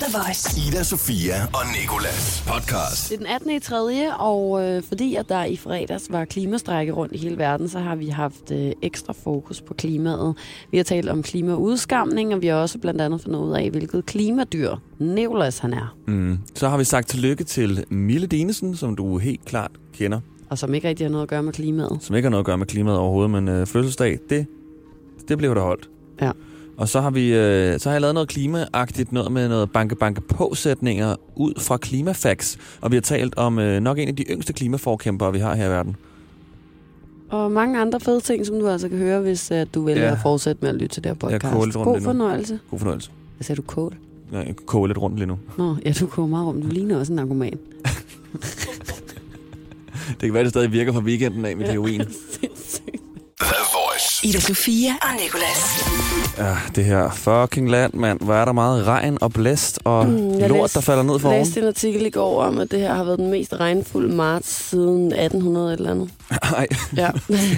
The Voice. Ida, Sofia og Nikolas podcast. Det er den 18. i 3. og øh, fordi at der i fredags var klimastrække rundt i hele verden, så har vi haft øh, ekstra fokus på klimaet. Vi har talt om klimaudskamning, og vi har også blandt andet fundet ud af, hvilket klimadyr Nicolas han er. Mm. Så har vi sagt tillykke til Mille Dinesen, som du helt klart kender, Og som ikke rigtig har noget at gøre med klimaet. som ikke har noget at gøre med klimaet overhovedet, men øh, fødselsdag, det, det blev der holdt. Ja. Og så har, vi, øh, så har jeg lavet noget klimaagtigt, noget med noget banke-banke-på-sætninger ud fra Klimafax. Og vi har talt om øh, nok en af de yngste klimaforkæmpere, vi har her i verden. Og mange andre fede ting, som du altså kan høre, hvis uh, du vælger Ja. at fortsætte med at lytte til det her Jeg podcast. koger lidt rundt God fornøjelse. God fornøjelse. Hvad sagde du, kode? Jeg koger lidt rundt lige nu. Nå, ja, du koger meget rum. Du ligner også en narkoman. Det kan være, det stadig virker fra weekenden af med heroin. Sindssygt. Ida Sofia og Nicolas. Ja, det her fucking land, mand. Hvor er der meget regn og blæst og Mm, jeg lort, læste- der falder ned for Jeg oven. læste en artikel i går om, at det her har været den mest regnfulde marts siden 1800 eller andet. Nej, Ja.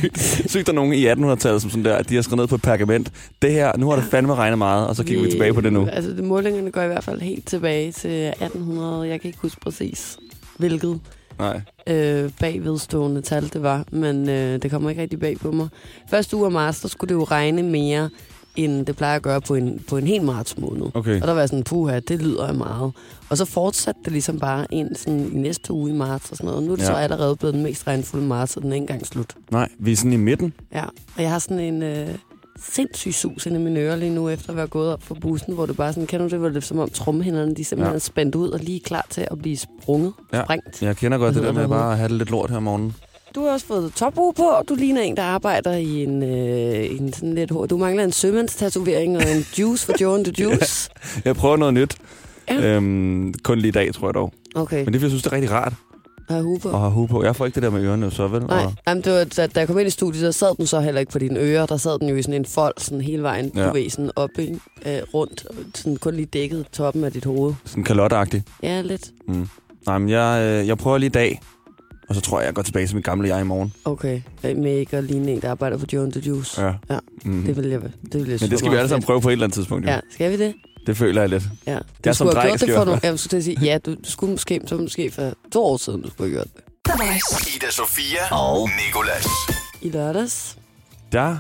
sygt der er nogen i 1800-tallet, som sådan der, at de har skrevet ned på et pergament. Det her, nu har det fandme regnet meget, og så kigger vi, tilbage på det nu. Altså, det, målingerne går i hvert fald helt tilbage til 1800. Jeg kan ikke huske præcis, hvilket Nej. øh, bagvedstående tal det var, men øh, det kommer ikke rigtig bag på mig. Første uge af marts, der skulle det jo regne mere, end det plejer at gøre på en, på en hel marts måned. Okay. Og der var jeg sådan, puha, det lyder meget. Og så fortsatte det ligesom bare ind sådan, i næste uge i marts og sådan noget. Nu er det ja. så allerede blevet den mest regnfulde marts, og den er ikke engang slut. Nej, vi er sådan i midten. Ja, og jeg har sådan en øh, sindssyg sus inde i mine ører lige nu, efter at være gået op for bussen, hvor det bare sådan, kender du det, hvor det er som om trommehænderne, de simpelthen Ja. ja. er spændt ud og lige klar til at blive sprunget, Ja. ja. sprængt. Jeg kender godt det der med det bare at have det lidt lort her om morgenen. Du har også fået tophue på, og du ligner en, der arbejder i en, øh, en sådan lidt hår. Du mangler en sømandstatovering og en juice for Joe and the Juice. Jeg prøver noget nyt. Ja. Øhm, kun lige i dag, tror jeg dog. Okay, Men det jeg synes, det er rigtig rart har hue på? at have hue på. Jeg får ikke det der med ørerne, så vel? Nej, Og, Jamen, det var, da, da jeg kom ind i studiet, så sad den så heller ikke på dine ører. Der sad den jo i sådan en fold, sådan hele vejen, Ja. du ved, sådan op, ikke? Øh, rundt, og sådan kun lige dækket toppen af dit hoved. sådan kalotagtigt. Ja, lidt. Mm. Nej, men jeg, øh, jeg prøver lige i dag. Og så tror jeg, jeg går tilbage til mit gamle jeg i morgen. Okay, med ikke at ligne en, der arbejder for Joe the Juice. Ja. Ja, Mm. Det vil jeg, det vil jeg Men det skal vi alle sammen prøve på et eller andet tidspunkt. Jo. Ja, skal vi det? Det føler jeg lidt. Ja. Jeg Du som skulle have dreng gjort det for nogle... Jeg skulle til at sige, ja, du, du skulle måske, så måske for to år siden, du skulle have gjort det. Ida, Sofia og Nikolas. I lørdags. Der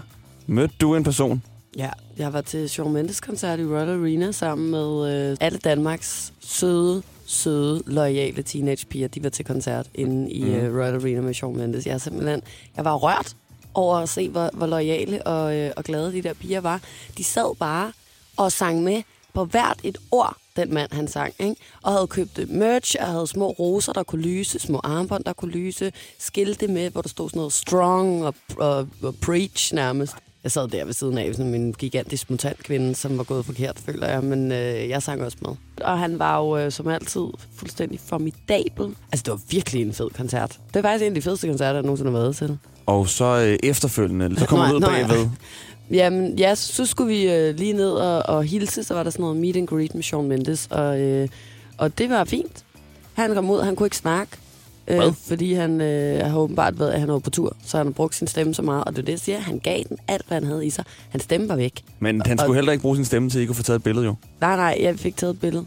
mødte du en person. Ja, jeg var til Shawn Mendes koncert i Royal Arena sammen med øh, alle Danmarks søde, søde, loyale teenagepiger. De var til koncert inde i Mm. uh, Royal Arena med Shawn Mendes. Jeg er simpelthen, jeg var rørt over at se, hvor, hvor loyale og, øh, og glade de der piger var. De sad bare og sang med på hvert et ord, den mand han sang, ikke? og havde købt øh, merch, og havde små roser, der kunne lyse, små armbånd, der kunne lyse, skilte med, hvor der stod sådan noget strong og, og, og preach nærmest. Jeg sad der ved siden af sådan en gigantisk mutant kvinde, som var gået forkert, føler jeg, men øh, jeg sang også med. Og han var jo øh, som altid fuldstændig formidabel. Altså, det var virkelig en fed koncert. Det var faktisk en af de fedeste koncerter, jeg nogensinde har været til. Og så øh, efterfølgende, så kom Nå, du ud bagved. Jamen, ja, så skulle vi øh, lige ned og, og hilse, så var der sådan noget meet and greet med Shawn Mendes, og, øh, og det var fint. Han kom ud, han kunne ikke snakke, øh, Hvad? fordi han øh, har åbenbart været, at han var på tur, så han har brugt sin stemme så meget, og det er det, jeg siger, han gav den alt, hvad han havde i sig. Hans stemme var væk. Men han Og- skulle heller ikke bruge sin stemme til at få taget et billede, jo. Nej, nej, jeg fik taget et billede,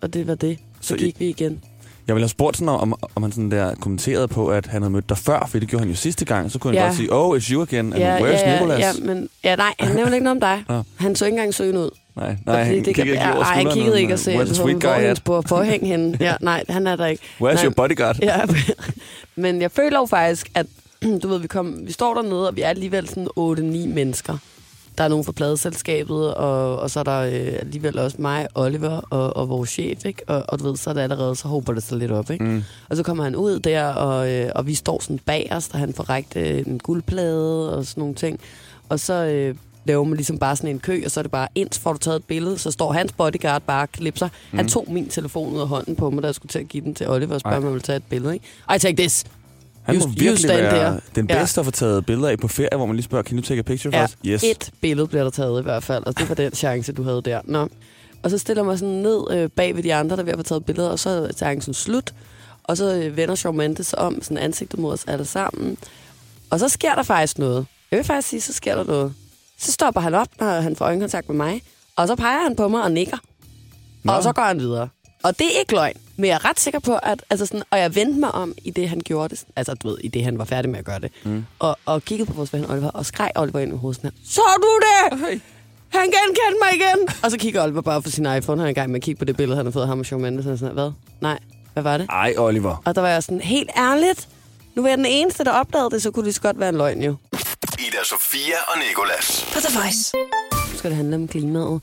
og det var det. Så, Så så I- gik vi igen. Jeg ville have spurgt sådan, om, om han sådan der kommenterede på, at han havde mødt dig før, for det gjorde han jo sidste gang. Så kunne han Ja. godt sige, oh, it's you again, and Ja, where's ja, ja, Nicolas? ja, men, ja, nej, han nævnte ikke noget om dig. Nå. Han så ikke engang søgen ud. Nej, nej, han det, det, kiggede ikke lige over han kiggede ikke men, og se, hvor, at? på forhæng henne. Ja, nej, han er der ikke. Where's Nej. your bodyguard? Ja, men jeg føler jo faktisk, at du ved, vi, kom, vi står dernede, og vi er alligevel sådan 8-9 mennesker. Der er nogen fra pladeselskabet, og, og så er der øh, alligevel også mig, Oliver og, og vores chef, ikke? Og, og du ved, så er det allerede, så håber det sig lidt op, ikke? Mm. Og så kommer han ud der, og, øh, og vi står sådan bag os, og han får rækt øh, en guldplade og sådan nogle ting. Og så øh, laver man ligesom bare sådan en kø, og så er det bare, indtil får du taget et billede, så står hans bodyguard bare og klipser. Mm. Han tog min telefon ud af hånden på mig, da jeg skulle til at give den til Oliver og spørge, om han ville tage et billede. Ikke? I take this. Han må You- you virkelig være there. den Ja. bedste at få taget billeder af på ferie, hvor man lige spørger, can you take a picture Ja, for us? Yes. et billede bliver der taget i hvert fald, og det var den chance, du havde der. Nå. Og så stiller mig sådan ned øh, bag ved de andre, der er ved at få taget billeder, og så er chancen slut. Og så øh, vender Shawn Mendes om, sådan ansigtet mod os alle sammen. Og så sker der faktisk noget. Jeg vil faktisk sige, så sker der noget. Så stopper han op, når han får øjenkontakt med mig, og så peger han på mig og nikker. Nå. Og så går han videre. Og det er ikke løgn. Men jeg er ret sikker på, at... Altså sådan, og jeg vendte mig om i det, han gjorde det. Altså, du ved, i det, han var færdig med at gøre det. Mm. Og, og kiggede på vores ven Oliver, og skreg Oliver ind i hovedet sådan her. Så du det? Hey. Han genkendte mig igen! og så kigger Oliver bare på sin iPhone. Han er i gang med at kigge på det billede, han har fået af ham og Shawn Mendes. Og sådan, hvad? Nej, hvad var det? Ej, Oliver. Og der var jeg sådan, helt ærligt, nu var jeg den eneste, der opdagede det, så kunne det så godt være en løgn jo. Ida Sofia og Nikolas. På The Voice. Skal det handle om klimaet.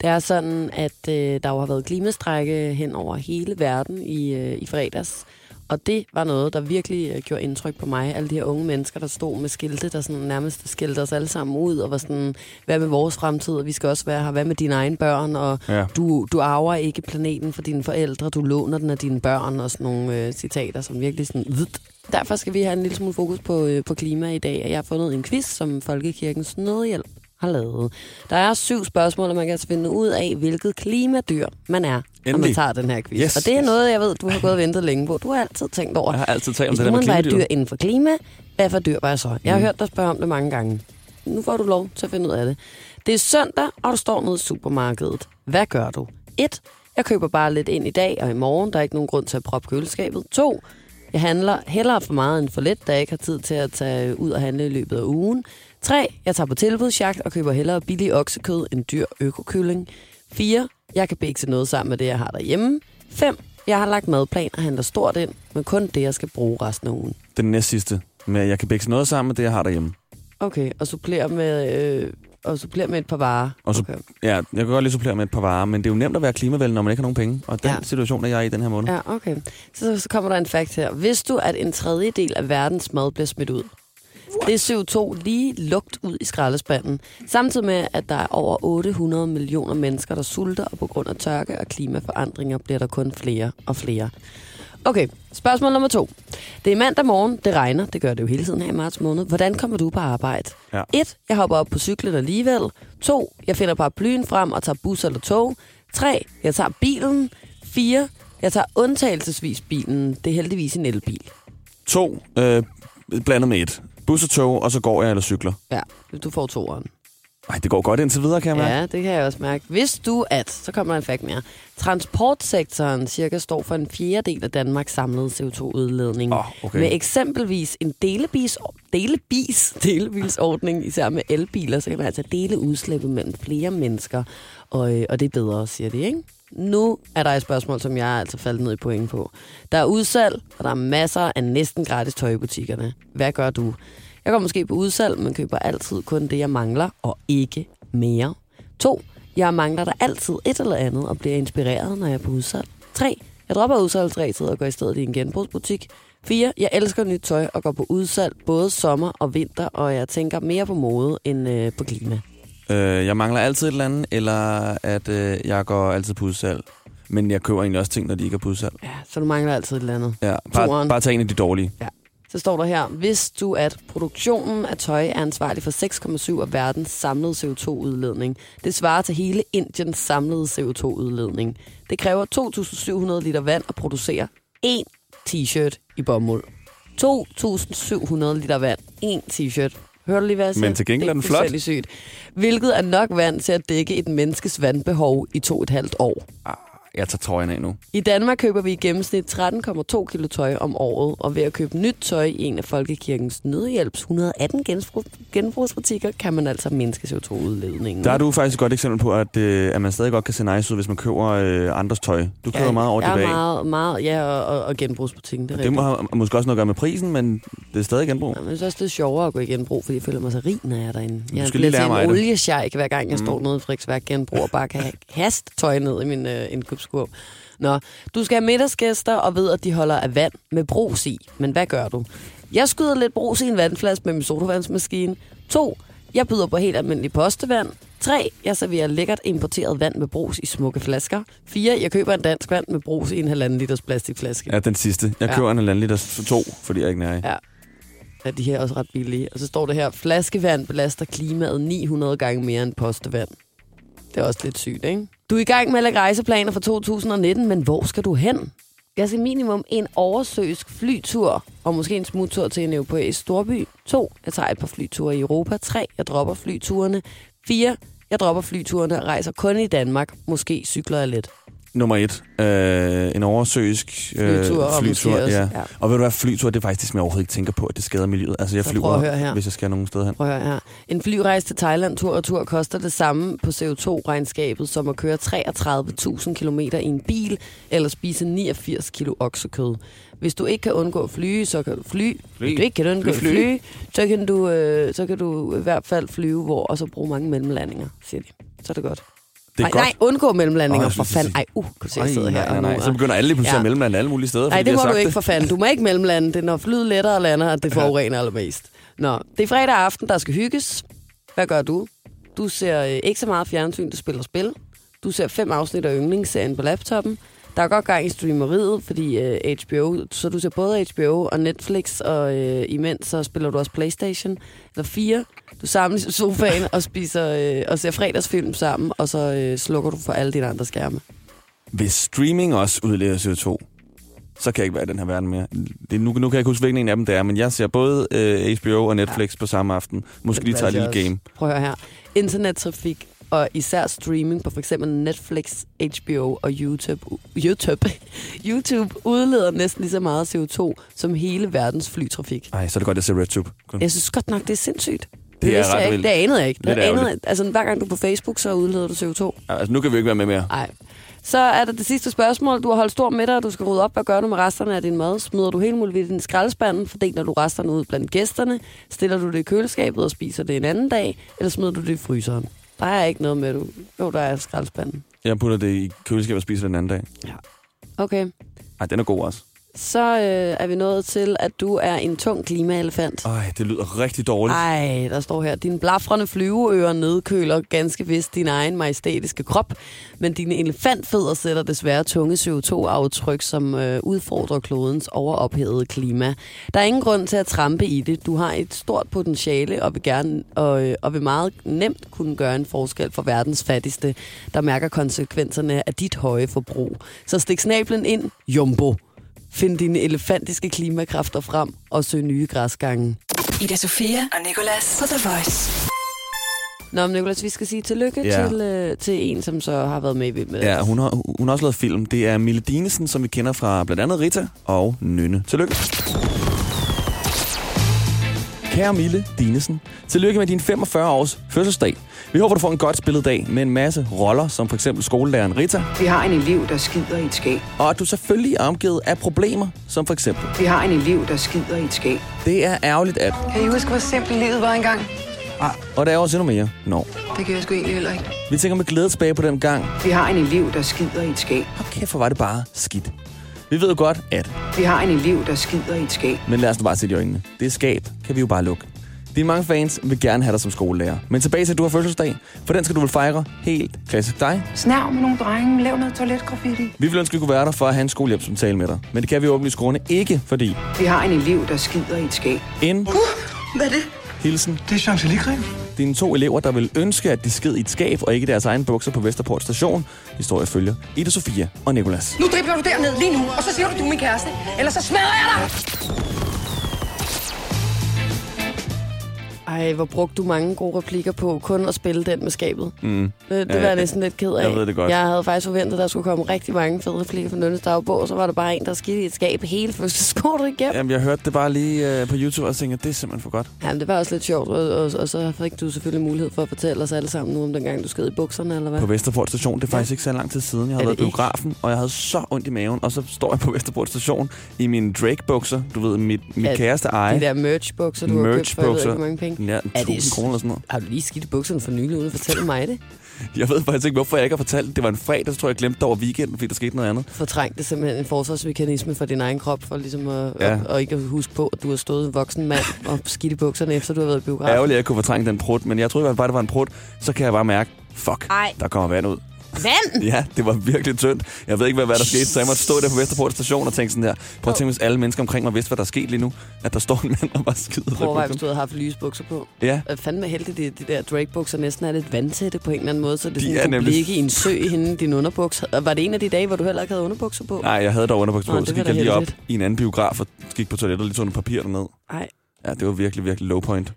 Det er sådan, at øh, der jo har været klimastrække hen over hele verden i, øh, i fredags. Og det var noget, der virkelig øh, gjorde indtryk på mig. Alle de her unge mennesker, der stod med skilte, der sådan nærmest skilte os alle sammen ud, og var sådan, hvad med vores fremtid, og vi skal også være her, hvad med dine egne børn, og Ja. du, du arver ikke planeten for dine forældre, du låner den af dine børn, og sådan nogle øh, citater, som virkelig sådan, vidt. Derfor skal vi have en lille smule fokus på, øh, på klima i dag, og jeg har fundet en quiz, som Folkekirkens Nødhjælp har lavet. Der er syv spørgsmål, og man kan altså finde ud af, hvilket klimadyr man er, når man Endelig. tager den her quiz. Yes, og det er yes. noget, jeg ved, du har gået og ventet længe på. Du har altid tænkt over, Jeg har altid talt om hvis det der nu med man var et klimadyr. dyr inden for klima, hvad for dyr var jeg så? Jeg har Mm. hørt dig spørge om det mange gange. Nu får du lov til at finde ud af det. Det er søndag, og du står nede i supermarkedet. Hvad gør du? 1. Jeg køber bare lidt ind i dag og i morgen. Der er ikke nogen grund til at proppe køleskabet. 2. Jeg handler hellere for meget end for lidt, da jeg ikke har tid til at tage ud og handle i løbet af ugen. 3. Jeg tager på tilbudsjagt og køber hellere billig oksekød end dyr økokylling. 4. Jeg kan bække til noget sammen med det, jeg har derhjemme. 5. Jeg har lagt madplan og handler stort ind, men kun det, jeg skal bruge resten af ugen. Den næst sidste. Med, at jeg kan bække noget sammen med det, jeg har derhjemme. Okay, og supplere med, øh, og supplere med et par varer. Og så- okay. Ja, jeg kan godt lige supplere med et par varer, men det er jo nemt at være klimavenlig, når man ikke har nogen penge. Og den Ja. situation er jeg i den her måned. Ja, okay. Så, så kommer der en fakt her. Hvis du, at en tredjedel af verdens mad bliver smidt ud, det er CO2 lige lugt ud i skraldespanden. Samtidig med, at der er over 800 millioner mennesker, der sulter, og på grund af tørke og klimaforandringer bliver der kun flere og flere. Okay, spørgsmål nummer to. Det er mandag morgen, det regner, det gør det jo hele tiden her i marts måned. Hvordan kommer du på arbejde? Ja. 1. Jeg hopper op på cyklen alligevel. 2. Jeg finder paraplyen frem og tager bus eller tog. 3. Jeg tager bilen. 4. Jeg tager undtagelsesvis bilen. Det er heldigvis en elbil. To, øh, blandet med et. Bus og tog, og så går jeg eller cykler. Ja, du får toeren. Ej, det går godt indtil videre, kan jeg mærke. Ja, det kan jeg også mærke. Hvis du at, så kommer der en fakt mere. Transportsektoren cirka står for en fjerdedel af Danmarks samlede CO2-udledning. Åh, okay. Med eksempelvis en delebis, delebis, delebilsordning, især med elbiler, så kan man altså dele udslippet mellem flere mennesker, og, øh, og det er bedre, siger de, ikke? Nu er der et spørgsmål, som jeg er altså faldet ned i point på. Der er udsalg, og der er masser af næsten gratis tøj i butikkerne. Hvad gør du? Jeg går måske på udsalg, men køber altid kun det, jeg mangler, og ikke mere. 2. Jeg mangler der altid et eller andet, og bliver inspireret, når jeg er på udsalg. 3. Jeg dropper udsalgsræset og går i stedet i en genbrugsbutik. 4. Jeg elsker nyt tøj og går på udsalg både sommer og vinter, og jeg tænker mere på mode end øh, på klima. Øh, jeg mangler altid et eller andet, eller at øh, jeg går altid på udsalg. Men jeg køber egentlig også ting, når de ikke er på udsalg. Ja, så du mangler altid et eller andet. Ja, bare, bare tag en af de dårlige. Så står der her, hvis du at produktionen af tøj er ansvarlig for 6,7 af verdens samlede CO2-udledning. Det svarer til hele Indiens samlede CO2-udledning. Det kræver 2.700 liter vand at producere én t-shirt i bomuld. 2.700 liter vand, én t-shirt. Hører du lige, hvad jeg siger? Men til gengæld er den flot. sygt. Hvilket er nok vand til at dække et menneskes vandbehov i to og et halvt år. Ah, jeg tager trøjen af nu. I Danmark køber vi i gennemsnit 13,2 kilo tøj om året, og ved at købe nyt tøj i en af Folkekirkens Nødhjælps 118 genbrug- genbrugsbutikker, kan man altså mindske CO2-udledningen. Der er du faktisk et godt eksempel på, at, øh, at man stadig godt kan se nice ud, hvis man køber øh, andres tøj. Du køber meget over ja, det bag. meget, meget, ja, og, og, genbrugsbutikken, det er Det må have måske også noget at gøre med prisen, men det er stadig genbrug. Ja, men synes også, det er sjovere at gå i genbrug, fordi jeg føler mig så rig, når jeg er derinde. Jeg skal lige lære mig en det. oliesjejk, hver gang jeg Mm. står nede i Frederiksværk genbrug og bare kan hast tøj ned i min øh, indkøbskurv. Nå, du skal have middagsgæster og ved, at de holder af vand med brus i. Men hvad gør du? Jeg skyder lidt brus i en vandflaske med min sodavandsmaskine. 2. Jeg byder på helt almindelig postevand. 3. Jeg serverer lækkert importeret vand med brus i smukke flasker. 4. Jeg køber en dansk vand med brus i en halvanden liters plastikflaske. Ja, den sidste. Jeg Ja. køber en halvanden liter for to, fordi jeg ikke er nær. Ja. Ja, de her er også ret billige. Og så står det her, flaskevand belaster klimaet 900 gange mere end postevand. Det er også lidt sygt, ikke? Du er i gang med at lægge rejseplaner for 2019, men hvor skal du hen? Jeg skal minimum en oversøisk flytur, og måske en smuttur til en europæisk storby. 2. Jeg tager et par flyture i Europa. 3. Jeg dropper flyturene. 4. Jeg dropper flyturene og rejser kun i Danmark. Måske cykler jeg lidt nummer et. Øh, en oversøisk øh, Flytur, og flytur. Ja. ja. Og ved du hvad, flytur, det er faktisk det, som jeg overhovedet ikke tænker på, at det skader miljøet. Altså, jeg Så flyver, at høre her. hvis jeg skal nogen sted hen. Prøv at høre her. En flyrejse til Thailand tur og tur koster det samme på CO2-regnskabet, som at køre 33.000 km i en bil, eller spise 89 kilo oksekød. Hvis du ikke kan undgå at flyve, så kan du fly. Hvis du ikke kan undgå at Fly. flyve, så kan, du, øh, så kan du i hvert fald flyve, hvor, og så bruge mange mellemlandinger, siger de. Så er det godt. Det er nej, godt. nej, undgå mellemlandinger, jeg for fanden. Ej, uh, se, jeg Ej, sidder her. nej, nej, Så er- begynder alle lige pludselig Ja. at mellemlande alle mulige steder. Nej, det de må du ikke for fanden. Du må ikke mellemlande. Det er, når flyet letter og lander, at det forurener allermest. Nå, det er fredag aften, der skal hygges. Hvad gør du? Du ser øh, ikke så meget fjernsyn, du spiller spil. Du ser fem afsnit af yndlingsserien på laptoppen. Der er godt gang i streameriet, fordi øh, HBO, så du ser både HBO og Netflix, og øh, imens så spiller du også Playstation. Eller fire. Du samles i sofaen og spiser øh, og ser fredagsfilm sammen, og så øh, slukker du for alle dine andre skærme. Hvis streaming også udleder CO2, så kan jeg ikke være i den her verden mere. Det, nu, nu kan jeg ikke huske, hvilken en af dem det er, men jeg ser både øh, HBO og Netflix ja. på samme aften. Måske lige tager et lille game. Prøv at høre her. Internettrafik og især streaming på f.eks. Netflix, HBO og YouTube, YouTube, YouTube udleder næsten lige så meget CO2 som hele verdens flytrafik. Ej, så er det godt, at jeg ser RedTube. Kun. Jeg synes godt nok, det er sindssygt. Det, Det er ret jeg ikke. Det anede jeg ikke. Det anede, jeg- altså, hver gang du er på Facebook, så udleder du CO2. Altså, nu kan vi ikke være med mere. Nej. Så er der det sidste spørgsmål. Du har holdt stor middag, og du skal rydde op. Hvad gør du med resterne af din mad? Smider du helt muligt i din skraldespand? Fordeler du resterne ud blandt gæsterne? Stiller du det i køleskabet og spiser det en anden dag? Eller smider du det i fryseren? Der er ikke noget med, du... Jo, der er skraldespanden. Jeg putter det i køleskabet og spiser det den anden dag. Okay. Ej, den er god også. Så øh, er vi nået til, at du er en tung klimaelefant. Ej, det lyder rigtig dårligt. Ej, der står her, din blafrende flyveører nedkøler ganske vist din egen majestætiske krop, men dine elefantfødder sætter desværre tunge CO2-aftryk, som øh, udfordrer klodens overophedede klima. Der er ingen grund til at trampe i det. Du har et stort potentiale og vil, gerne, og, øh, og vil meget nemt kunne gøre en forskel for verdens fattigste, der mærker konsekvenserne af dit høje forbrug. Så stik snablen ind, jumbo. Find dine elefantiske klimakræfter frem og søg nye græsgange. Ida Sofia og Nicolas på The Voice. Nå, men Nicolas, vi skal sige tillykke Ja. til, øh, til en, som så har været med i Vild med Ja, hun har, hun har også lavet film. Det er Mille Dinesen, som vi kender fra blandt andet Rita og Nynne. Tillykke. Kære Mille Dinesen, tillykke med din 45 års fødselsdag. Vi håber, du får en godt spillet dag med en masse roller, som for eksempel skolelæreren Rita, Vi har en elev, der skider i et skab. og at du selvfølgelig er omgivet af problemer, som for eksempel. Vi har en elev, der skider i et skab. Det er ærgerligt, at... Kan I huske, hvor simpelt livet var engang? Og der er også endnu mere. Nå. Det kan jeg sgu egentlig heller ikke. Vi tænker med glæde tilbage på den gang. Vi har en elev, der skider i et skab. Kæft, hvor var det bare skidt. Vi ved jo godt, at... Vi har en elev, der skider i et skab. Men lad os nu bare se i øjnene. Det skab kan vi jo bare lukke. Dine mange fans vil gerne have dig som skolelærer. Men tilbage til, at du har fødselsdag. For den skal du vel fejre helt klassisk dig. Snæv med nogle drenge. Lav noget toiletgraffiti. Vi vil ønske, at vi kunne være der for at have en skolehjælpssamtale med dig. Men det kan vi åbenlyst grunde ikke, fordi Vi har en elev, der skider i et skab. en Hvad er det? hilsen Det er chantilly dine to elever, der vil ønske, at de sked i et skab og ikke deres egen bukser på Vesterport station. Historie følger Ida Sofia og Nikolas. Nu dribler du derned lige nu, og så siger du, du er min kæreste. Ellers så smadrer jeg dig! Ej, hvor brugte du mange gode replikker på kun at spille den med skabet. Mm. Det, det Ja, var jeg næsten lidt ked af. jeg ved det godt. Jeg havde faktisk forventet, at der skulle komme rigtig mange fede replikker fra Nynnes dagbog, og så var der bare en, der skidte i et skab hele fødselskortet igennem. Jamen, jeg hørte det bare lige uh, på YouTube og tænkte, at det er simpelthen for godt. Jamen, det var også lidt sjovt, og, og, og så fik du selvfølgelig mulighed for at fortælle os alle sammen nu om den gang, du sked i bukserne, eller hvad? På Vesterport station, det er Ja. faktisk ikke så lang tid siden. Jeg Er været i biografen, og jeg havde så ondt i maven. Og så står jeg på Vesterport station i mine Drake-bukser. Du ved, mit, mit Ja, kæreste eje. De der merch-bukser, du har købt for, jeg ved ikke, mange penge. Er det 1000 kroner eller sådan noget. Har du lige skidt i bukserne for nylig, uden at fortælle mig det? Jeg ved faktisk ikke, hvorfor jeg ikke har fortalt det. Det var en fredag, så tror jeg, jeg glemte det over weekenden, fordi der skete noget andet. Fortrængte simpelthen en forsvarsmekanisme for din egen krop, for ligesom at, Ja. og, og ikke at huske på, at du har stået en voksen mand og skidt i bukserne, efter du har været i biografen. Ærgerligt, at jeg kunne fortrænge den prut, men jeg troede bare, det var en prut. Så kan jeg bare mærke, fuck, Ej. der kommer vand ud. Vand! Ja, det var virkelig tyndt. Jeg ved ikke, hvad, hvad der skete, så jeg måtte stå der på Vesterport station og tænke sådan her. Prøv at tænke, hvis alle mennesker omkring mig vidste, hvad der er sket lige nu. At der står en mand og bare skider. Prøv at hvis du havde haft lyse bukser på. Ja, Jeg fandme heldigt, de, de der Drake-bukser næsten er lidt vandtætte på en eller anden måde, så det De sådan, er kunne nemlig- ligge i en sø i hende, din underbuks. Og Var det en af de dage, hvor du heller ikke havde underbukser på? nej, jeg havde dog underbukser Nå, på. Så gik jeg lige op heldigt. i en anden biograf og gik på toilettet og lige tog noget papir derned. Nej. Ja, det var virkelig, virkelig low point.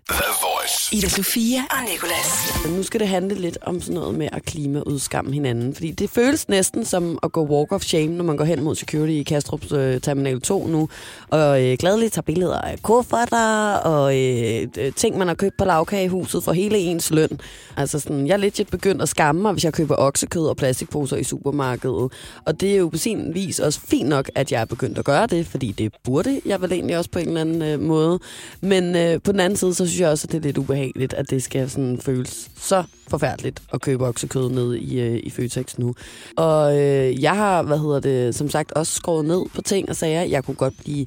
Ida Sofia og Nicolas. Nu skal det handle lidt om sådan noget med at klimaudskamme hinanden. Fordi det føles næsten som at gå walk of shame, når man går hen mod security i Kastrup øh, Terminal 2 nu. Og øh, gladeligt tager billeder af kufferter og øh, øh, ting, man har købt på lavkagehuset for hele ens løn. Altså sådan, jeg er lidt begyndt at skamme mig, hvis jeg køber oksekød og plastikposer i supermarkedet. Og det er jo på sin vis også fint nok, at jeg er begyndt at gøre det, fordi det burde jeg vel egentlig også på en eller anden øh, måde. Men øh, på den anden side, så synes jeg også, at det er lidt ubehageligt, at det skal sådan føles så forfærdeligt at købe oksekød ned i, øh, i Føtex nu. Og øh, jeg har, hvad hedder det, som sagt også skåret ned på ting og sager. Jeg kunne godt blive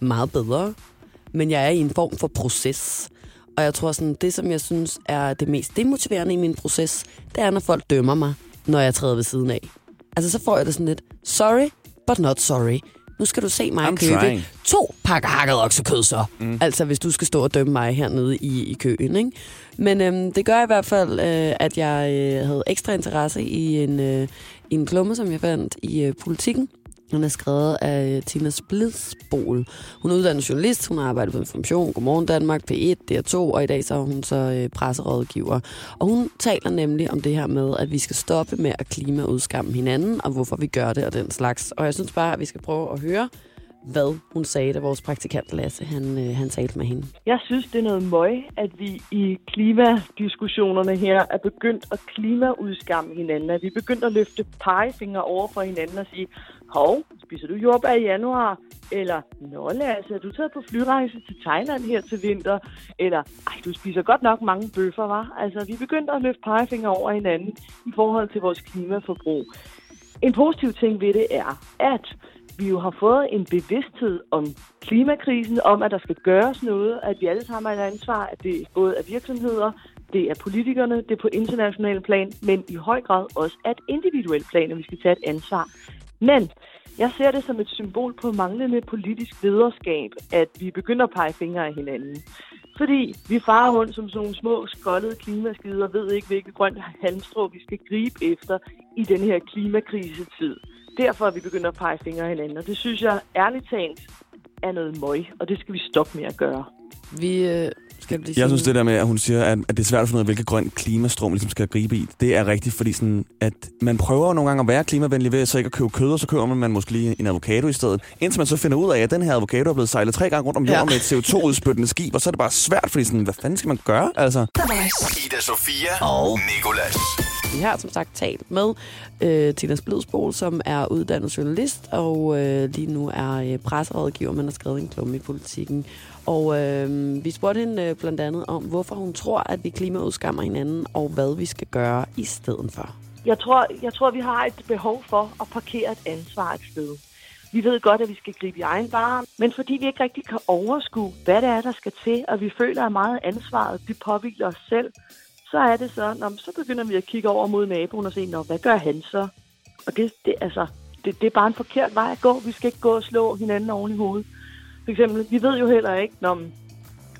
meget bedre, men jeg er i en form for proces. Og jeg tror sådan, det som jeg synes er det mest demotiverende i min proces, det er, når folk dømmer mig, når jeg træder ved siden af. Altså så får jeg det sådan lidt, sorry, but not sorry. Nu skal du se mig I'm købe trying. to pakker hakket oksekød så. Mm. Altså hvis du skal stå og dømme mig hernede i, i køen. Ikke? Men øhm, det gør i hvert fald, øh, at jeg øh, havde ekstra interesse i en, øh, i en klumme, som jeg fandt i øh, politikken. Hun er skrevet af øh, Tina Splidsbol. Hun er uddannet journalist, hun har arbejdet på Information, Godmorgen Danmark, P1, DR2, og i dag så er hun så øh, presserådgiver. Og hun taler nemlig om det her med, at vi skal stoppe med at klimaudskamme hinanden, og hvorfor vi gør det og den slags. Og jeg synes bare, at vi skal prøve at høre, hvad hun sagde, da vores praktikant Lasse, han, øh, han talte med hende. Jeg synes, det er noget møg, at vi i klimadiskussionerne her er begyndt at klimaudskamme hinanden. At vi er begyndt at løfte pegefinger over for hinanden og sige, hov, spiser du jordbær i januar? Eller, nå Lasse, er du taget på flyrejse til Thailand her til vinter? Eller, ej, du spiser godt nok mange bøffer, var? Altså, vi begyndte at løfte pegefinger over hinanden i forhold til vores klimaforbrug. En positiv ting ved det er, at vi jo har fået en bevidsthed om klimakrisen, om at der skal gøres noget, at vi alle sammen har et ansvar, at det både er virksomheder, det er politikerne, det er på international plan, men i høj grad også at individuel individuelt plan, at vi skal tage et ansvar. Men jeg ser det som et symbol på manglende politisk lederskab, at vi begynder at pege fingre af hinanden. Fordi vi farer rundt som sådan nogle små skoldede klimaskider og ved ikke, hvilket grønt halmstrå vi skal gribe efter i den her klimakrisetid. Derfor er vi begyndt at pege fingre af hinanden, og det synes jeg ærligt talt er noget møg, og det skal vi stoppe med at gøre. Vi øh, skal lige Jeg synes det der med, at hun siger, at, at det er svært at finde ud af, hvilket grønt klimastrøm man ligesom skal gribe i, det er rigtigt, fordi sådan, at man prøver nogle gange at være klimavenlig ved så ikke at købe kød, og så køber man måske lige en avocado i stedet. Indtil man så finder ud af, at den her avocado er blevet sejlet tre gange rundt om jorden Ja. med et CO2-udspyttende skib, og så er det bare svært, fordi sådan, hvad fanden skal man gøre? Altså. Ida Sofia og Nicolas. Vi har som sagt talt med øh, Tina Splidsbol, som er uddannet journalist, og øh, lige nu er øh, presserådgiver, men har skrevet en klumme i politikken. Og øh, vi spurgte hende øh, blandt andet om, hvorfor hun tror, at vi klimaudskammer hinanden, og hvad vi skal gøre i stedet for. Jeg tror, jeg tror, vi har et behov for at parkere et ansvar et sted. Vi ved godt, at vi skal gribe i egen barm, men fordi vi ikke rigtig kan overskue, hvad det er, der skal til, og vi føler, at meget ansvaret det påviler os selv, så er det så, når, så begynder vi at kigge over mod naboen og se, Nå, hvad gør han så? Og det, det, altså, det, det er bare en forkert vej at gå. Vi skal ikke gå og slå hinanden oven i hovedet. For eksempel, vi ved jo heller ikke, når,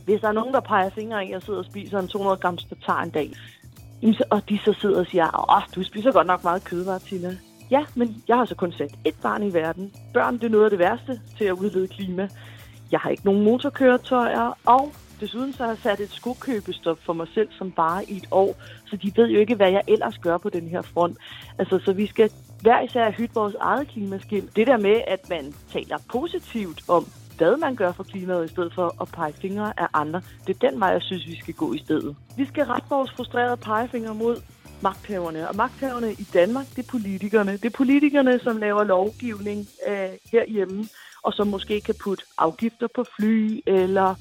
hvis der er nogen, der peger fingre af, og sidder og spiser en 200 gram tatar en dag, jamen så- og de så sidder og siger, åh, du spiser godt nok meget kød, Martina. Ja, men jeg har så kun sat et barn i verden. Børn, det er noget af det værste til at udlede klima. Jeg har ikke nogen motorkøretøjer, og desuden så har jeg sat et skokøbestop for mig selv som bare i et år, så de ved jo ikke, hvad jeg ellers gør på den her front. Altså, så vi skal hver især hytte vores eget klimaskilt. Det der med, at man taler positivt om, hvad man gør for klimaet, i stedet for at pege fingre af andre, det er den vej, jeg synes, vi skal gå i stedet. Vi skal rette vores frustrerede pegefingre mod magthaverne. Og magthaverne i Danmark, det er politikerne. Det er politikerne, som laver lovgivning øh, herhjemme, og som måske kan putte afgifter på fly, eller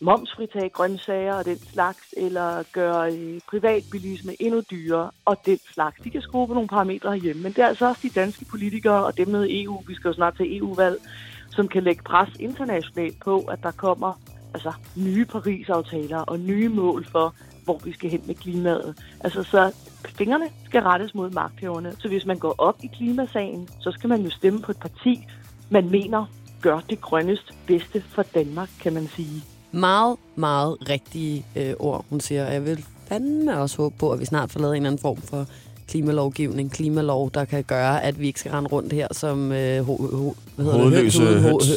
momsfritage grøntsager og den slags, eller gøre øh, privatbilisme endnu dyrere og den slags. De kan skrue på nogle parametre herhjemme, men det er altså også de danske politikere og dem med EU, vi skal jo snart til EU-valg, som kan lægge pres internationalt på, at der kommer altså, nye Paris-aftaler og nye mål for, hvor vi skal hen med klimaet. Altså, så fingrene skal rettes mod magthæverne. Så hvis man går op i klimasagen, så skal man jo stemme på et parti, man mener gør det grønnest bedste for Danmark, kan man sige. Meget, meget rigtige øh, ord, hun siger. Jeg vil fandme også håbe på, at vi snart får lavet en eller anden form for klimalovgivning, klimalov, der kan gøre, at vi ikke skal rende rundt her som øh, ho- ho- hvad hedder det? Hovedløse ho- høns. hø-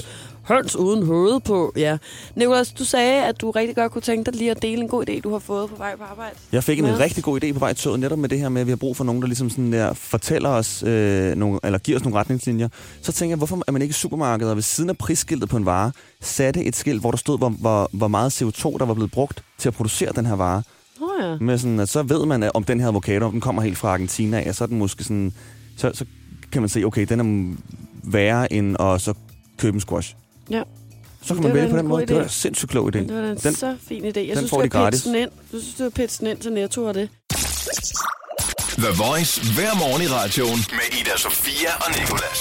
høns uden hoved på. Ja. Nicolas, du sagde, at du rigtig godt kunne tænke dig lige at dele en god idé, du har fået på vej på arbejde. Jeg fik en Ja. rigtig god idé på vej til toget, netop med det her med, at vi har brug for nogen, der ligesom sådan der fortæller os, øh, nogle, eller giver os nogle retningslinjer. Så tænker jeg, hvorfor er man ikke i supermarkedet, og ved siden af prisskiltet på en vare, satte et skilt, hvor der stod, hvor, hvor, hvor meget CO2, der var blevet brugt til at producere den her vare. Nå ja. Med sådan, at så ved man, at om den her avocado, om den kommer helt fra Argentina af, og så er den måske sådan, så, så kan man se, okay, den er værre end at så købe en squash. Ja. Så Det kan man vælge på en den måde. Det var idé. da sindssygt klog idé. Det var en Den- så fin idé. Jeg den synes, får du de skal gratis. pitche den ind. Du synes, du skal pitche den ind til Netto og det. The Voice hver morgen i radioen med Ida Sofia og Nicolas.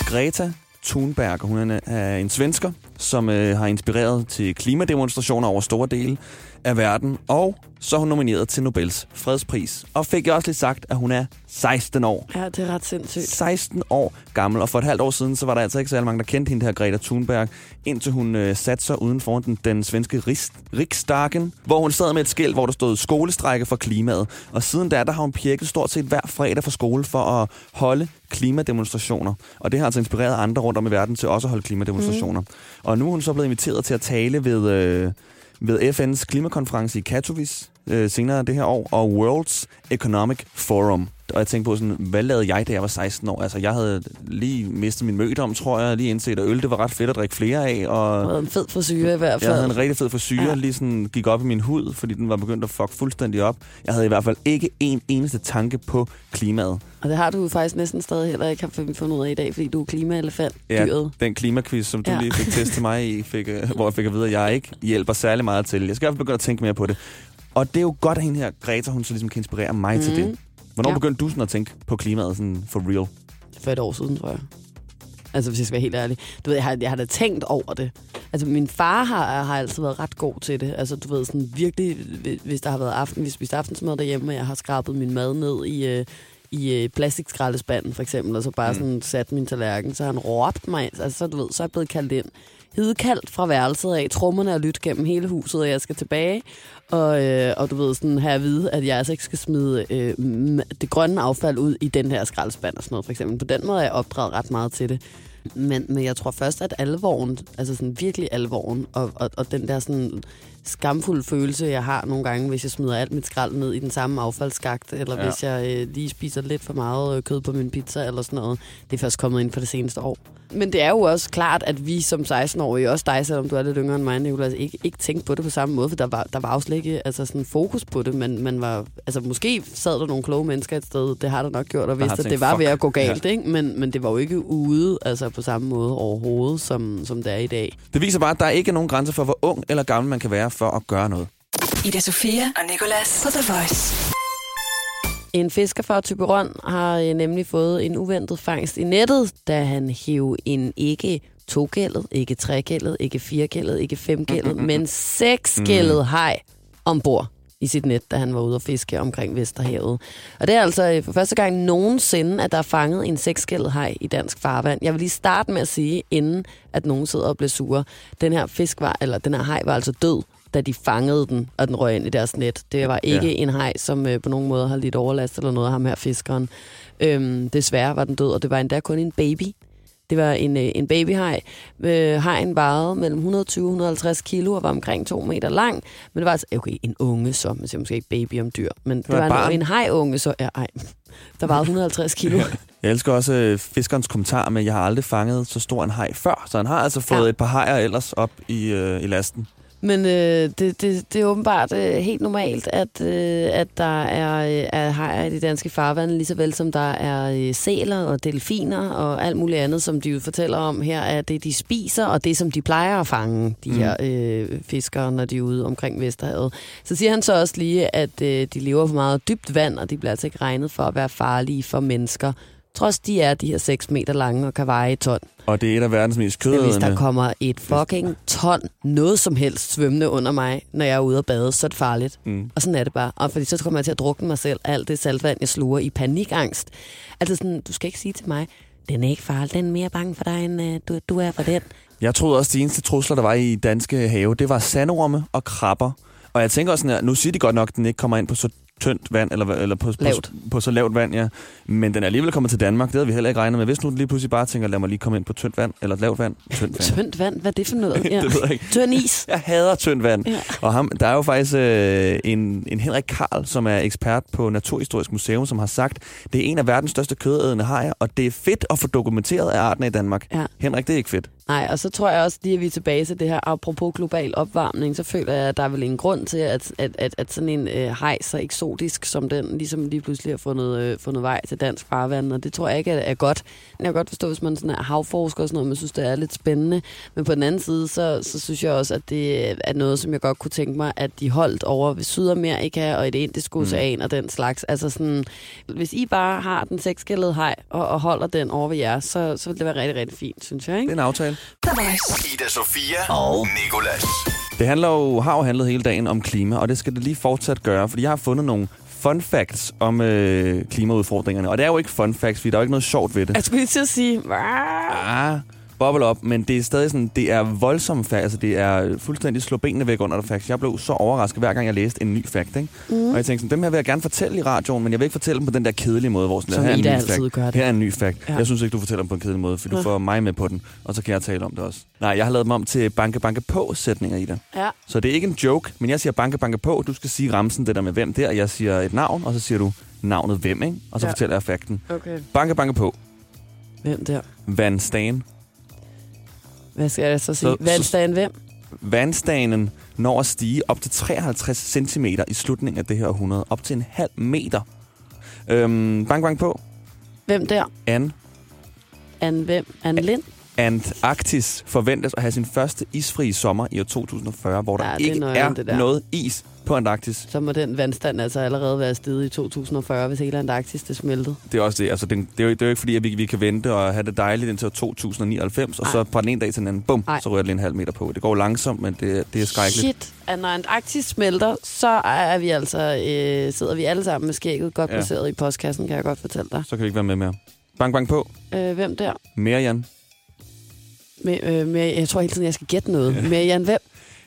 Greta Thunberg, hun er, er en svensker, som øh, har inspireret til klimademonstrationer over store dele af verden, og så er hun nomineret til Nobels fredspris. Og fik jeg også lige sagt, at hun er 16 år. Ja, det er ret sindssygt. 16 år gammel, og for et halvt år siden, så var der altså ikke særlig mange, der kendte hende her, Greta Thunberg, indtil hun øh, satte sig uden for den, den svenske Riks, Riksdagen, hvor hun sad med et skilt, hvor der stod skolestrække for klimaet. Og siden da, der har hun pirket stort set hver fredag fra skole for at holde klimademonstrationer. Og det har altså inspireret andre rundt om i verden til også at holde klimademonstrationer. Mm. Og nu er hun så blevet inviteret til at tale ved... Øh, ved FN's klimakonference i Katowice øh, senere det her år, og World's Economic Forum. Og jeg tænkte på sådan, hvad lavede jeg, da jeg var 16 år? Altså, jeg havde lige mistet min mødom, tror jeg, lige indset, at øl, det var ret fedt at drikke flere af, Du og havde en fed frisyre i hvert jeg fald. havde en rigtig fed frisyre, Ja. lige sådan gik op i min hud, fordi den var begyndt at fuck fuldstændig op. Jeg havde i hvert fald ikke en eneste tanke på klimaet. Og det har du faktisk næsten stadig heller ikke fundet ud af i dag, fordi du er klimaelefant, Ja, dyret. den klimaquiz, som du Ja. ja. lige fik testet mig i, fik, øh, hvor jeg fik at vide, at jeg ikke hjælper særlig meget til. Jeg skal i hvert fald begynde at tænke mere på det. Og det er jo godt, at hende her, Greta, hun så ligesom kan inspirere mig mm. til det. Hvornår Ja. begyndte du sådan at tænke på klimaet sådan for real? For et år siden, tror jeg. Altså, hvis jeg skal være helt ærlig. Du ved, jeg har, jeg har da tænkt over det. Altså, min far har, har altid været ret god til det. Altså, du ved, sådan virkelig, hvis- der har været aften, hvis vi spiste aftensmad derhjemme, og jeg har skrabet min mad ned i, øh, i øh, plastikskraldespanden, for eksempel, og så bare sådan sat min tallerken, så har han råbt mig. Altså, så, du ved, så er jeg blevet kaldt ind. Hidkaldt fra værelset af, trommerne er lyttet gennem hele huset, og jeg skal tilbage. Og, øh, og du ved, sådan her at vide, at jeg altså ikke skal smide øh, det grønne affald ud i den her skraldespand og sådan noget, for eksempel. På den måde er jeg opdraget ret meget til det. Men, men jeg tror først, at alvoren, altså sådan virkelig alvoren, og, og, og den der sådan skamfulde følelse, jeg har nogle gange, hvis jeg smider alt mit skrald ned i den samme affaldsskagt, eller ja. Hvis jeg øh, lige spiser lidt for meget øh, kød på min pizza, eller sådan noget. Det er først kommet ind for det seneste år. Men det er jo også klart, at vi som 16-årige, også dig, selvom du er lidt yngre end mig, Nicolas, ikke, ikke tænkte på det på samme måde, for der var, der var jo slet ikke altså sådan fokus på det, men man var, altså måske sad der nogle kloge mennesker et sted, det har der nok gjort, og vidste, at tænkt, det var ved "Fuck." at gå galt, ja. ikke? Men, men det var jo ikke ude altså på samme måde overhovedet, som, som det er i dag. Det viser bare, at der ikke er nogen grænser for, hvor ung eller gammel man kan være for at gøre noget. Ida Sofia og Nicolas på The Voice. En fisker fra Tyberon har øh, nemlig fået en uventet fangst i nettet, da han hæv en ikke togældet, ikke tregældet, ikke firegældet, ikke femgældet, men seksgældet haj ombord i sit net, da han var ude at fiske omkring Vesterhavet. Og det er altså øh, for første gang nogensinde, at der er fanget en seksgældet haj i dansk farvand. Jeg vil lige starte med at sige, inden at nogen sidder og bliver sure. Den her fisk var, eller den her haj var altså død, da de fangede den, og den røg ind i deres net. Det var ikke ja. En haj, som øh, på nogen måde har lidt overlast eller noget af ham her fiskeren. Øhm, desværre var den død, og det var endda kun en baby. Det var en, øh, en babyhaj. Øh, hajen vejede mellem 120 og 150 kilo og var omkring to meter lang. Men det var altså, okay, en unge så, man siger måske ikke baby om dyr. Men det, var var, et en, en hajunge så, ja, ej, der vejede 150 kilo. Jeg elsker også øh, fiskerens kommentar med, jeg har aldrig fanget så stor en haj før. Så han har altså fået Ja. et par hajer ellers op i, øh, i lasten. Men øh, det, det, det er åbenbart øh, helt normalt, at, øh, at der er, øh, er hajer i de danske farvande, lige så vel som der er øh, sæler og delfiner og alt muligt andet, som de jo fortæller om her, at det de spiser, og det som de plejer at fange, de mm. her øh, fiskere, når de er ude omkring Vesterhavet. Så siger han så også lige, at øh, de lever på meget dybt vand, og de bliver altså ikke regnet for at være farlige for mennesker, trods de er de her 6 meter lange og kan veje et ton. Og det er et af verdens mest Men hvis der kommer et fucking ton, noget som helst svømmende under mig, når jeg er ude at bade, så er det farligt. Mm. Og sådan er det bare. Og fordi så kommer jeg til at drukne mig selv, alt det saltvand, jeg sluger i panikangst. Altså sådan, du skal ikke sige til mig, den er ikke farlig, den er mere bange for dig, end uh, du, du er for den. Jeg troede også, at de eneste trusler, der var i danske have, det var sandorme og krabber. Og jeg tænker også sådan her, nu siger de godt nok, at den ikke kommer ind på så tyndt vand, eller, eller på, Lavt. på, på så lavt vand, ja. Men den er alligevel kommet til Danmark, det havde vi heller ikke regnet med. Hvis nu den lige pludselig bare tænker, lad mig lige komme ind på tyndt vand, eller lavt vand. Tyndt vand. Tyndt vand, hvad er det for noget? Ja. det ved jeg ikke. Tynd is. Jeg hader tyndt vand. Ja. Og ham, der er jo faktisk øh, en, en Henrik Karl, som er ekspert på Naturhistorisk Museum, som har sagt, det er en af verdens største kødædende hajer, og det er fedt at få dokumenteret af arten i Danmark. Ja. Henrik, det er ikke fedt. Nej, og så tror jeg også lige, at vi er tilbage til det her, apropos global opvarmning, så føler jeg, at der er vel en grund til, at, at, at, at sådan en øh, hej så eksotisk som den, ligesom lige pludselig har fundet, øh, fundet vej til dansk farvand, og det tror jeg ikke er, er godt. Jeg kan godt forstå, hvis man sådan er havforsker og sådan noget, man synes, det er lidt spændende, men på den anden side, så, så synes jeg også, at det er noget, som jeg godt kunne tænke mig, at de holdt over ved Sydamerika og i det indiske ocean mm. og den slags. Altså sådan, hvis I bare har den sekskældede hej og, og holder den over ved jer, så, så vil det være rigtig, rigtig fint, synes jeg, Det ikke? er en aftale. Ida Sofia og Nikolas. Det handler jo, har jo handlet hele dagen om klima, og det skal det lige fortsat gøre, fordi jeg har fundet nogle fun facts om øh, klimaudfordringerne. Og det er jo ikke fun facts, fordi der er jo ikke noget sjovt ved det. Jeg skulle lige til at sige? Ah, boble op, men det er stadig sådan, det er voldsomme facts, altså det er fuldstændig slå benene væk under dig facts. Jeg blev så overrasket, hver gang jeg læste en ny fact, ikke? Mm. Og jeg tænkte sådan, dem her vil jeg gerne fortælle i radioen, men jeg vil ikke fortælle dem på den der kedelige måde, hvor sådan, Som her er en ny altid fact. det. Her er en ny fact. Ja. Ja. Jeg synes ikke, du fortæller dem på en kedelig måde, for du Nå. får mig med på den, og så kan jeg tale om det også. Nej, jeg har lavet dem om til banke banke på sætninger, Ida. Ja. Så det er ikke en joke, men jeg siger banke banke på, du skal sige ramsen, det der med hvem der, jeg siger et navn, og så siger du navnet hvem, ikke? Og så Ja. ja. fortæller jeg fakten. Okay. Banke banke på. Hvem der? Van Stan. Hvad skal jeg så sige? Så- Vandstagen hvem? Vandstanen når at stige op til 53 cm i slutningen af det her århundrede. Op til en halv meter. Øhm, bang, bang på. Hvem der? An Anne hvem? Anne Lind? Antarktis forventes at have sin første isfri sommer i år 2040, hvor der Ja, ja, det er ikke er der. noget is på Antarktis. Så må den vandstand altså allerede være steget i 2040, hvis hele Antarktis det smeltede. Det er også det. Altså, det, det, er jo, det er jo ikke fordi, at vi, vi kan vente og have det dejligt indtil år 2099, og Ej. så fra den ene dag til den anden, bum, Ej. så rører det en halv meter på. Det går langsomt, men det, det er skrækkeligt. Shit, at når Antarktis smelter, så er vi altså, øh, sidder vi alle sammen med skægget godt Ja. placeret i postkassen, kan jeg godt fortælle dig. Så kan vi ikke være med mere. Bang, bang på. Øh, hvem der? Mere, Jan. Med, øh, med, jeg tror hele tiden, jeg skal gætte noget. Ja. Med Jan hvem?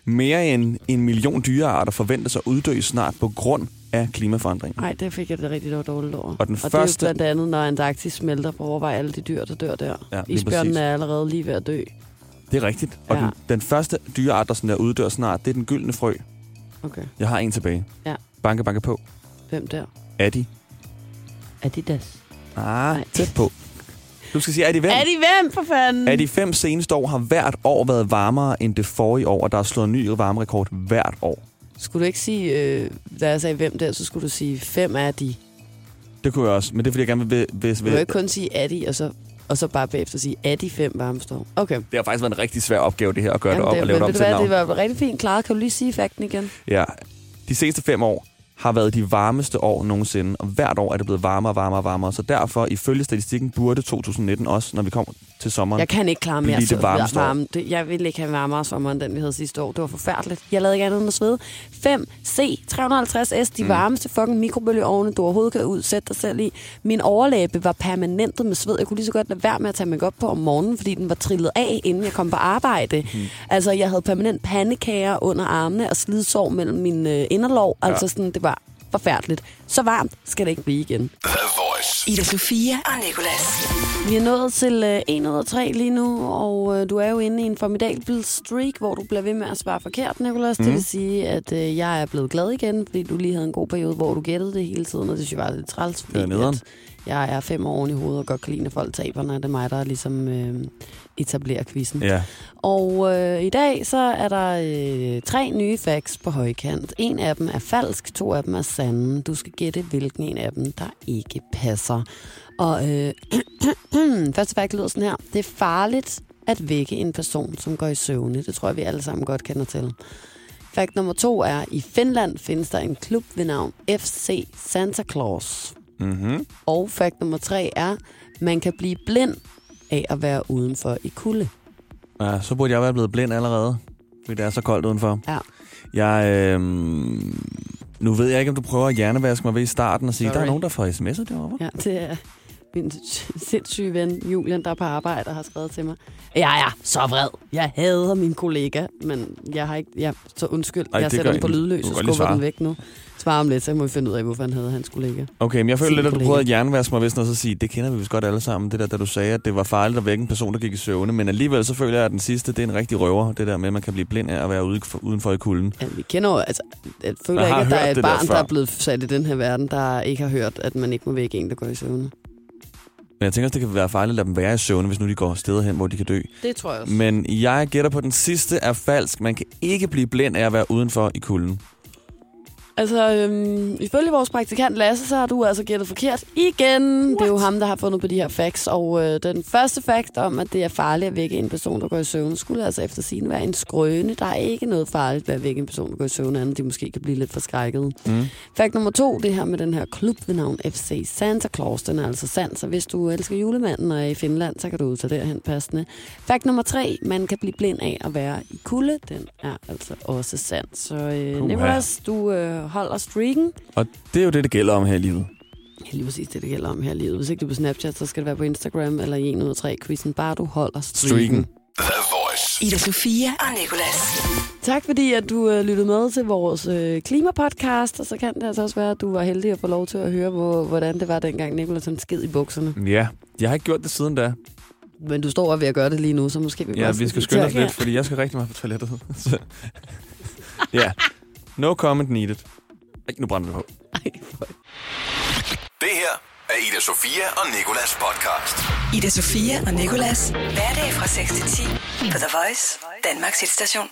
Mere end en million dyrearter forventes at uddø snart på grund af klimaforandring. Nej, det fik jeg det rigtig dårligt over. Og den og første- det er jo blandt andet, når Antarktis smelter på overvej alle de dyr, der dør der. Ja, Isbjørnen er allerede lige ved at dø. Det er rigtigt. Og Ja. den, den første dyreart, der, sådan der uddør snart, det er den gyldne frø. Okay, Jeg har en tilbage. Ja. Banke, banke på. hvem der? Adi. Adidas. Ah, Nej. tæt på. Du skal sige, er de hvem? Er de hvem, for fanden? Af de fem seneste år har hvert år været varmere end det forrige år, og der er slået en ny varmerekord hvert år. Skulle du ikke sige, øh, da jeg sagde hvem der, så skulle du sige, fem er de. Det kunne jeg også, men det er fordi, jeg gerne vil... vil, Du vil kan ikke kun sige er de, og så, og så bare bagefter sige, er de fem varmestår? Okay. det har faktisk været en rigtig svær opgave, det her, at gøre Jamen, det op og lave det du til navn. det var rigtig fint klaret. Kan du lige sige fakten igen? Ja. De seneste fem år har været de varmeste år nogensinde, og hvert år er det blevet varmere og varmere og varmere. Så derfor, ifølge statistikken, burde 2019 også, når vi kommer til sommeren, Jeg kan ikke klare mere Blive det varmeste år. varme. Det, jeg ville ikke have varmere sommer, end den vi havde sidste år. Det var forfærdeligt. Jeg lavede ikke andet end at svede. 5C, 350S, de mm. varmeste fucking mikrobølgeovne, du overhovedet kan udsætte dig selv i. Min overlæbe var permanentet med sved. Jeg kunne lige så godt lade være med at tage mig op på om morgenen, fordi den var trillet af, inden jeg kom på arbejde. Mm. Altså, jeg havde permanent pandekager under armene og slidsår mellem mine øh, inderlov. Altså, sådan, det var forfærdeligt. Så varmt skal det ikke blive igen. Ida Sofia og Nicolas. Vi er nået til øh, 1 ud af 3 lige nu, og øh, du er jo inde i en formidabel streak, hvor du bliver ved med at svare forkert, Nicolas. Mm. Det vil sige, at øh, jeg er blevet glad igen, fordi du lige havde en god periode, hvor du gættede det hele tiden, og det synes jeg var lidt træls, fordi Det er nederen. at jeg er fem år oven i hovedet og godt kan lide, når folk taber, når det er mig, der ligesom øh, etablerer quizzen. Ja. Og øh, i dag så er der øh, tre nye facts på højkant. En af dem er falsk, to af dem er sande. Du skal gætte, hvilken en af dem, der ikke passer. Og øh, første fact lyder sådan her. Det er farligt at vække en person, som går i søvne. Det tror jeg, vi alle sammen godt kender til. Fakt nummer to er, i Finland findes der en klub ved navn FC Santa Claus. Mm-hmm. Og fakt nummer tre er, man kan blive blind af at være udenfor i kulde. Ja, så burde jeg være blevet blind allerede, fordi det er så koldt udenfor. Ja. Jeg, øh, nu ved jeg ikke, om du prøver at hjernevaske mig ved i starten og sige, Sorry. der er nogen, der får sms'er derovre. Ja, det er min sindssyge ven Julian, der er på arbejde, der har skrevet til mig. Jeg er så vred. Jeg hader min kollega, men jeg har ikke... Jeg, så undskyld, Ej, jeg sætter den på lydløs og skubber den væk nu. Svare om lidt, så må vi finde ud af, hvorfor han havde, han skulle ligge. Okay, men jeg føler lidt, at du kollega. prøvede at jernvaske mig, hvis noget så sige, det kender vi vist godt alle sammen, det der, da du sagde, at det var farligt at vække en person, der gik i søvne, men alligevel så føler jeg, at den sidste, det er en rigtig røver, det der med, at man kan blive blind af at være ude, udenfor i kulden. Ja, vi kender jo, altså, jeg føler Jeg ikke, at der er et der barn, der, før. er blevet sat i den her verden, der ikke har hørt, at man ikke må vække en, der går i søvne. Men jeg tænker også, det kan være farligt at lade dem være i søvne, hvis nu de går steder hen, hvor de kan dø. Det tror jeg også. Men jeg gætter på, at den sidste er falsk. Man kan ikke blive blind af at være udenfor i kulden. Altså, øhm, ifølge vores praktikant Lasse, så har du altså gættet forkert igen. What? Det er jo ham, der har fundet på de her facts. Og øh, den første fact om, at det er farligt at vække en person, der går i søvn, skulle altså efter sin være en skrøne. Der er ikke noget farligt ved at vække en person, der går i søvn, andet de måske kan blive lidt forskrækket. Mm. Fact nummer to, det her med den her klub ved navn FC Santa Claus. Den er altså sand, så hvis du elsker julemanden og er i Finland, så kan du tage derhen passende. Fact nummer tre, man kan blive blind af at være i kulde. Den er altså også sand. Så øh. Nicholas, du øh, holder streaken. Og det er jo det, det gælder om her i livet. Ja, lige præcis det, det gælder om her i livet. Hvis ikke du er på Snapchat, så skal det være på Instagram eller i 1 ud af 3 quizzen. Bare du holder streaken. Streaken. Ida Sofia og Nicolas. Tak fordi, at du øh, lyttede med til vores øh, klimapodcast. Og så kan det altså også være, at du var heldig at få lov til at høre, hvor, hvordan det var dengang Nicolas han skid i bukserne. Ja, jeg har ikke gjort det siden da. Men du står ved at gøre det lige nu, så måske vi Ja, vi skal skynde os lidt, fordi jeg skal rigtig meget på toilettet. Ja, no comment needed. Ej, nu brænder det på. Ej, Det her er Ida Sofia og Nikolas podcast. Ida Sofia og Nicolas. Hverdag fra 6 til 10 på The Voice, Danmarks hitstation.